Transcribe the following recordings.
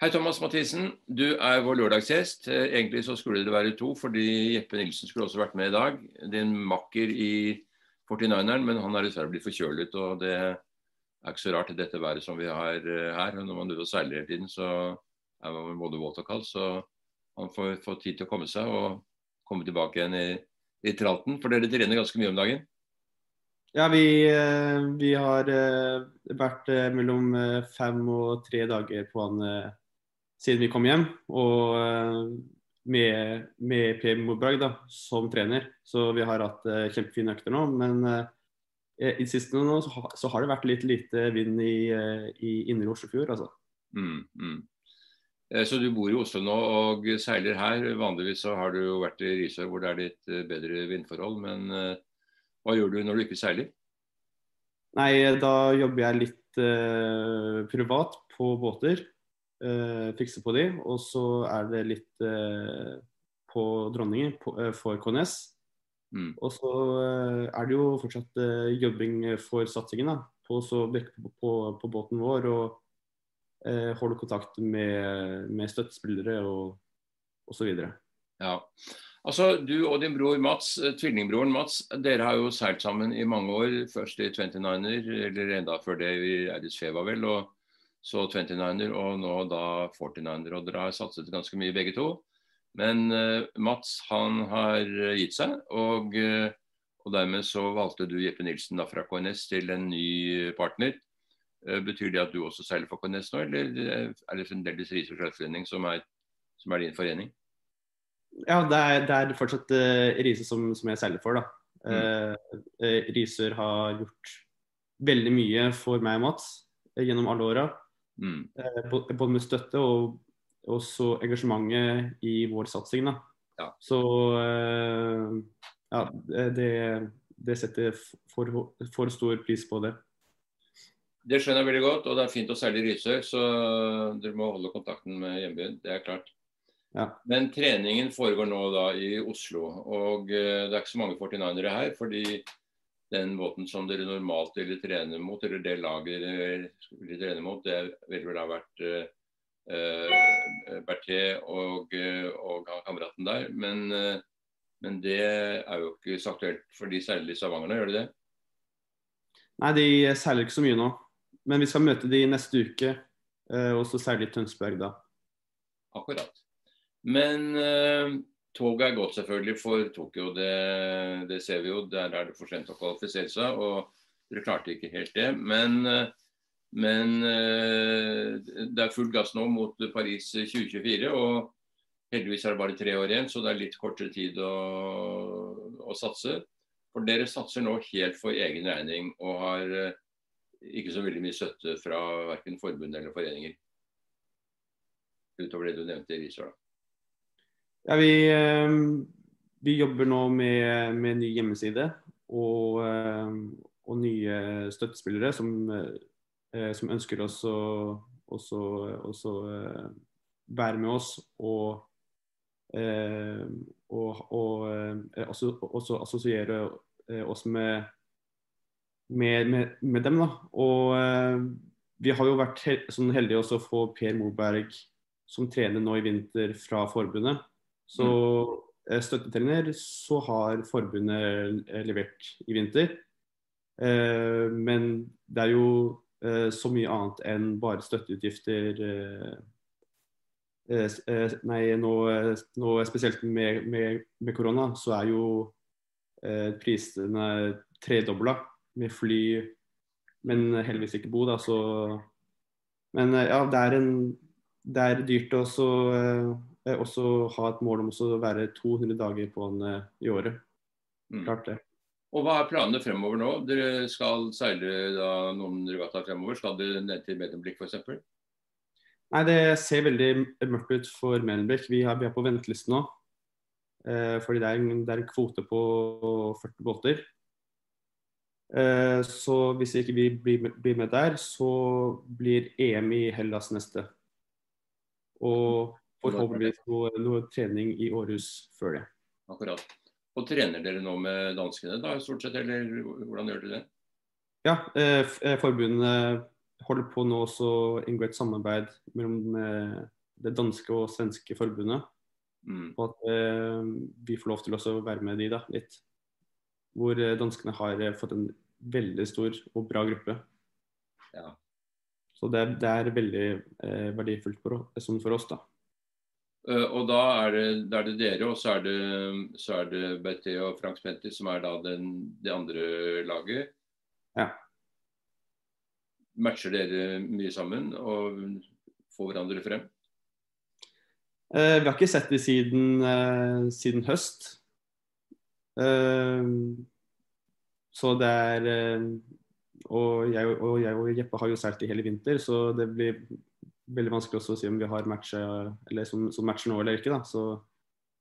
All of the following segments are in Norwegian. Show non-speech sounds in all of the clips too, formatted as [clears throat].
Hei, Thomas Mathisen. Du er vår lørdagsgjest. Eh, egentlig så skulle det være to, fordi Jeppe Nilsen skulle også vært med i dag. Din makker i 49eren, men han har dessverre blitt forkjølet. og det er ikke så rart i dette været som vi har eh, her. Når man er seiler hele tiden, så er man både våt og kald. Så han får får tid til å komme seg og komme tilbake igjen i, i tralten. For dere trener ganske mye om dagen? Ja, vi, eh, vi har vært mellom fem og tre dager på han siden vi kom hjem. Og eh, med, med Per Morberg da, som trener. Så vi har hatt uh, kjempefine økter nå. Men uh, i siste nå så, så, har det vært litt lite vind i, uh, i indre Oslofjord, altså. Mm, mm. Så du bor i Oslo nå og seiler her. Vanligvis så har du jo vært i Risør hvor det er litt bedre vindforhold. Men hva gjør du når du ikke seiler? Nei, da jobber jeg litt privat på båter fikse på de. Og så er det litt uh, på dronninger på, uh, for KNS. Mm. Og så er det jo fortsatt jobbing for satsingen da, på, så, på, på, på båten vår. Og holde kontakt med, med støttespillere og osv. Ja. Altså, Du og din bror Mats, tvillingbroren Mats, dere har jo seilt sammen i mange år. Først i 29er, eller enda før det i Eidis Feva vel. og så 29er og nå da 49er. Og dere har satset ganske mye begge to. Men uh, Mats han har eh, gitt seg, og, uh, og, dermed så valgte du Jeppe Nilsen da fra KNS til en ny partner. Uh, betyr det at du også seiler for KNS nå, eller er det fremdeles Risør Sjøforening som, som, er din forening? Ja, det er, det er fortsatt Riise som, som, jeg seiler for, da. Mm. Risør har gjort veldig mye for meg og Mats gjennom alle åra. Mm. Eh, både med støtte og også engasjementet i vår satsing. Da. Ja. Så eh, ja, det, det setter for, for, stor pris på det. Det skjønner jeg veldig godt, og det er fint seile i Risør, så dere må holde kontakten med hjembyen. Det er klart. Ja. Men treningen foregår nå da i Oslo, og eh, det er ikke så mange 49ere her. fordi den båten som dere normalt ville trene mot, eller det laget dere ville trene mot, det ville vel ha vært uh, Berthé og, og kameraten der. Men, uh, men, det er jo ikke så aktuelt for de seiler i Stavanger nå, gjør de det? Nei, de seiler ikke så mye nå. Men vi skal møte de neste uke, uh, og så de Tønsberg da. Akkurat. Men Toget er godt selvfølgelig for Tokyo, det, det, ser vi jo. Der er det for sent å kvalifisere seg, og dere klarte ikke helt det. Men, men det er full gass nå mot Paris 2024. og Heldigvis er det bare tre år igjen, så det er litt kortere tid å, å satse. For dere satser nå helt for egen regning og har ikke så veldig mye støtte fra verken forbund eller foreninger. Utover det du nevnte i Risør. Ja, vi, ehm, vi, jobber nå med, med ny hjemmeside og, ehm, og, nye støttespillere som, eh, som ønsker oss å også, også eh, være med oss og, og, og eh, også, også, assosiere oss med, med, med, med dem. Da. Og vi har jo vært sånn heldige også å få Per Moberg som trener nå i vinter fra forbundet. Så mm. støttetrener så har forbundet eh, levert i vinter. Eh, men det er jo eh, så mye annet enn bare støtteutgifter. Nei, nå, nå spesielt med, med, med, korona, så er jo prisene tredobla med fly, men heldigvis ikke bo, da, så Men ja, det er, en, det er dyrt også Eh, også ha et mål om å være 200 dager på den eh, i året. Mm. Klart det. Og Hva er planene fremover nå? Dere skal seile da, noen regattaer fremover. Skal dere ned til Medemblikk f.eks.? Nei, Det ser veldig mørkt ut for Medemblikk. Vi, vi, er på venteliste nå. Eh, fordi det er, en, det er, en, kvote på 40 båter. Eh, så hvis ikke vi blir, blir med der, så blir EM i Hellas neste. Og forhåpentligvis noe, noe, trening i Århus før det. Akkurat. Og Trener dere nå med danskene, da, stort sett, eller hvordan gjør dere det? Ja, eh, eh forbundet holder på nå også å inngå et samarbeid mellom eh, det danske og svenske forbundet. Mm. Og at eh, vi får lov til også å være med de da, litt. Hvor eh, danskene har fått en veldig stor og bra gruppe. Ja. Så det, det er veldig verdifullt for, for oss, da. Eh, Og da er det, er det dere, og så er det, så er det BT og Frank Spenti som er da den, det andre laget. Ja. Matcher dere mye sammen og får hverandre frem? Eh, vi har ikke sett dem siden, eh, siden høst. Eh, så det er eh, og, jeg, og jeg og Jeppe har jo seilt i hele vinter, så det blir veldig vanskelig også å si om vi har matcher eller som, som matcher nå eller ikke. da. Så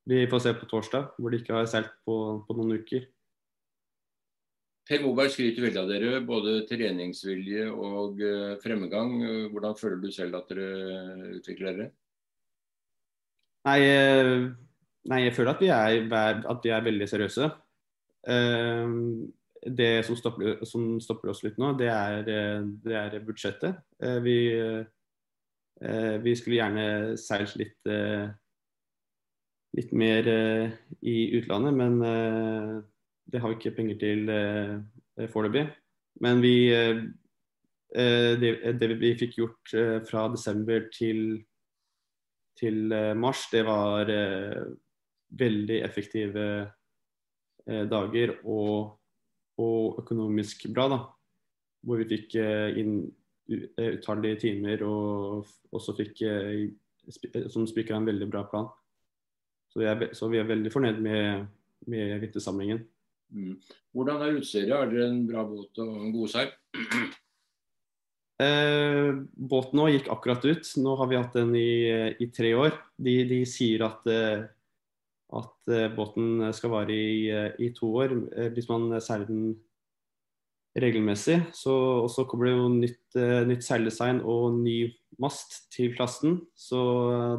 vi får se på torsdag, hvor de ikke har seilt på, på noen uker. Per Moberg skryter veldig av dere, både treningsvilje og uh, fremgang. Hvordan føler du selv at dere utvikler dere? Nei, eh, nei, jeg føler at vi er, at vi er veldig seriøse. Uh, Det som stopper, som stopper oss litt nå, det er, det er budsjettet. Vi, vi skulle gjerne seilt litt, eh, litt mer eh, i utlandet, men eh, det har vi ikke penger til eh, foreløpig. Men vi eh, eh, det, det vi fikk gjort eh, fra desember til til eh, mars, det var eh, veldig effektive eh, dager og, og økonomisk bra. da. Hvor vi fikk eh, inn eh, utallige timer og også fikk eh, eh, som spikra en veldig bra plan. Så, jeg, så vi er veldig fornøyd med, med vittesamlingen. Mm. Hvordan er utstyret? Er dere en bra båt og en god seil? [clears throat] Eh, båten nå gikk akkurat ut. Nå har vi hatt den i, i tre år. De, de sier at, eh, at eh, båten skal vare i, eh, i to år eh, hvis man seiler den regelmessig. Så, og så kommer det jo nytt, eh, nytt seildesign og ny mast til klassen. Så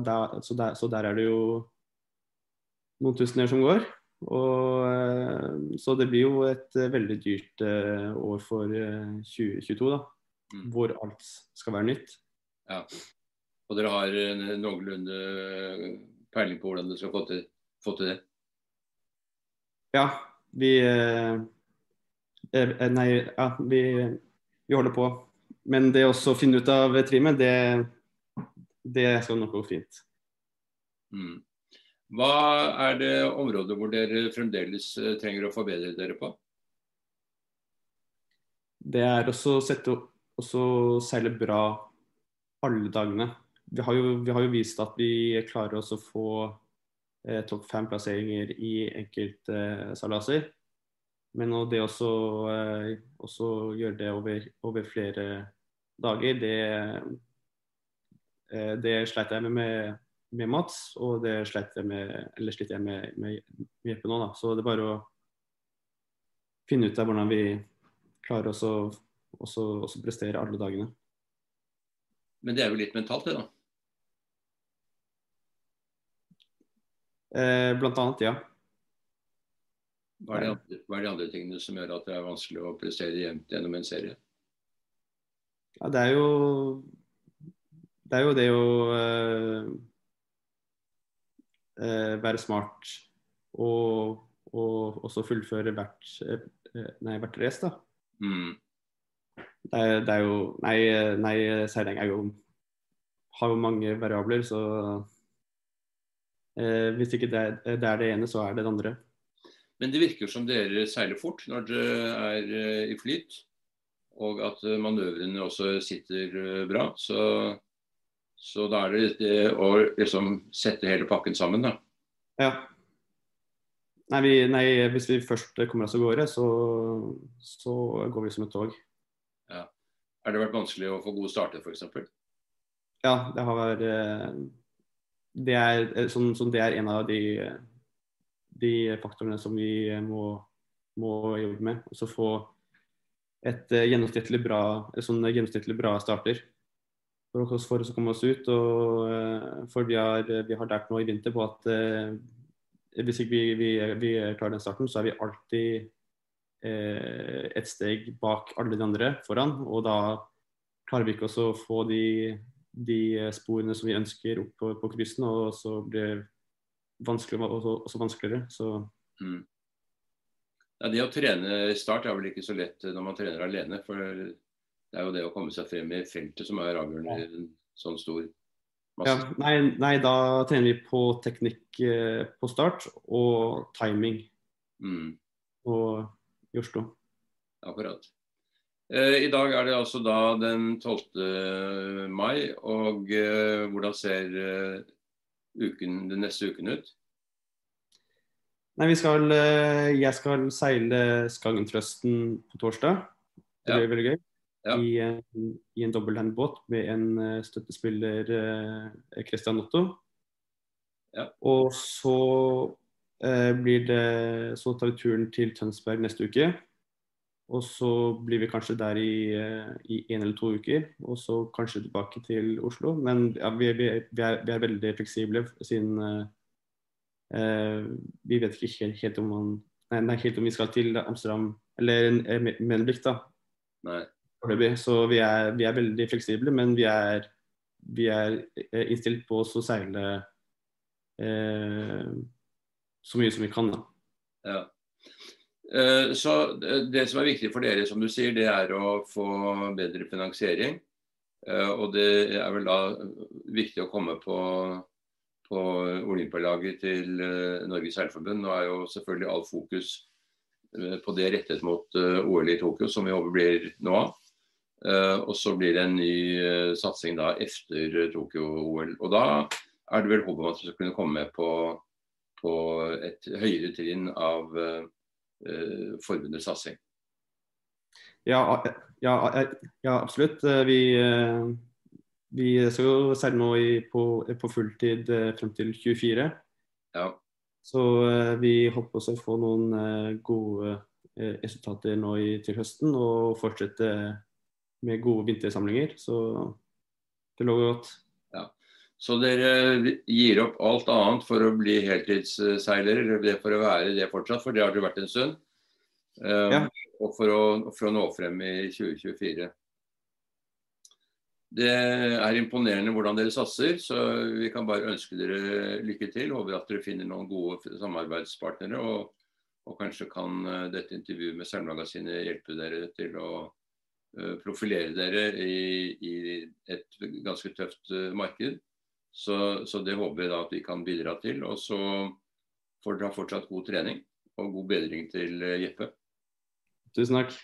der, så, der, så der er det jo noen tusener som går. Og, eh, så det blir jo et eh, veldig dyrt eh, år for eh, 2022, da Mm. hvor alt skal være nytt. Ja. Og dere har noenlunde peiling på hvordan dere skal få til, få til det? Ja, vi eh, eh, Nei, ja, vi, vi holder på. Men det å finne ut av trimmet, det, det skal nok gå fint. Mm. Hva er det området hvor dere fremdeles eh, trenger å forbedre dere på? Det er også å sette også seile bra alle dagene. Vi har jo, vi har jo vist at vi klarer oss å få eh, topp fem-plasseringer i enkelte eh, salaser. Men det også, eh, også gjøre det over, over flere dager, det, eh, det sleit jeg med, med med Mats, og det sleit jeg med, eller sliter jeg med, med, med Jeppe nå. Da. Så det er bare å finne ut av hvordan vi klarer oss å også, også prestere alle dagene. Men det er jo litt mentalt, det, da. Eh, blant annet, ja. Hva er, de andre, hva er de andre tingene som gjør at det er vanskelig å prestere jevnt gjennom en serie? ja. Det er jo det er jo det å øh, øh, være smart og, og også fullføre hvert, eh, nei, hvert race, da. Mm. Det er, det er jo Nei, nei seiling er jo har jo mange variabler, så øh, hvis ikke det det er det ene, så er det det andre. Men det virker som dere seiler fort når dere er eh, i flyt, og at eh, manøvrene også sitter eh, bra. Så, så da er det det å liksom sette hele pakken sammen, da. Ja. Nei, vi, nei, hvis vi først kommer oss av gårde, så, så går vi som et tog. Ja. Har det vært vanskelig å få gode starter, f.eks.? Ja, det har vært Det er, som, som det er en av de, de faktorene som vi må, må jobbe med. Og så få et eh, gjennomsnittlig bra, et sånn gjennomsnittlig bra starter. For å, for å komme oss ut. Og, eh, for vi har, vi har lært nå i vinter på at eh, hvis ikke vi, vi, vi klarer den starten, så er vi alltid eh, et steg bak alle de andre foran. Og da klarer vi ikke å få de, de sporene som vi ønsker opp på, på kryssen, og så blir det vanskeligere, også, også vanskeligere. Så mm. ja, Det å trene start er vel ikke så lett når man trener alene. For det er jo det å komme seg frem i feltet som er avgjørende i en sånn stor ja, nei, nei, da trener vi på teknikk eh, på start og timing. Mm. Og i Oslo. Akkurat. Eh, I dag er det altså da den 12. mai, og eh, hvordan ser eh, uken, den neste uken ut? Nei, vi skal, eh, Jeg skal seile Skagentrøsten på torsdag. Det blir ja. veldig gøy ja. i, en, i en dobbelthandbåt med en uh, støttespiller, uh, Christian Otto. Ja. Og så eh, blir det Så tar vi turen til Tønsberg neste uke. Og så blir vi kanskje der i, i en eller to uker, og så kanskje tilbake til Oslo. Men ja, vi, vi, vi, er, vi, er, veldig fleksible siden vi vet ikke helt, helt, om man, nei, helt om vi skal til Amsterdam eller Menblik, da. Nei. Så vi er, vi er, veldig fleksible, men vi er, vi er eh, innstilt på å seile eh, så mye som vi kan. Da. Ja. Eh, så Det som er viktig for dere, som du sier, det er å få bedre finansiering. Eh, og det er vel da viktig å komme på, på Olympialaget til Norges seilforbund. Nå er jo selvfølgelig all fokus på det rettet mot OL i Tokyo, som vi håper blir nå og så blir det en ny satsing da etter Tokyo-OL. Og da er det vel håp om at vi skal kunne komme med på, på et høyere trinn av forbundets satsing. Ja, ja, ja, absolutt. Vi, vi skal jo seile nå på, på, fulltid frem til 24. Ja. Så vi håper også å få noen gode resultater nå i, til høsten og fortsette med gode vintersamlinger. Så det lover godt. Ja. Så dere gir opp alt annet for å bli heltidsseiler, eller for å være det fortsatt, for det har dere vært en stund? Um, ja. Og for å, for å, nå frem i 2024. Det er imponerende hvordan dere satser, så vi kan bare ønske dere lykke til. Håper at dere finner noen gode samarbeidspartnere. Og, og kanskje kan eh, dette intervjuet med Seilmagasinet hjelpe dere til å Eh, profilere dere i, i, et ganske tøft eh, marked. Så, så, det håper jeg da at vi kan bidra til. Og så får dere ha fortsatt god trening og god bedring til eh, Jeppe. Tusen takk.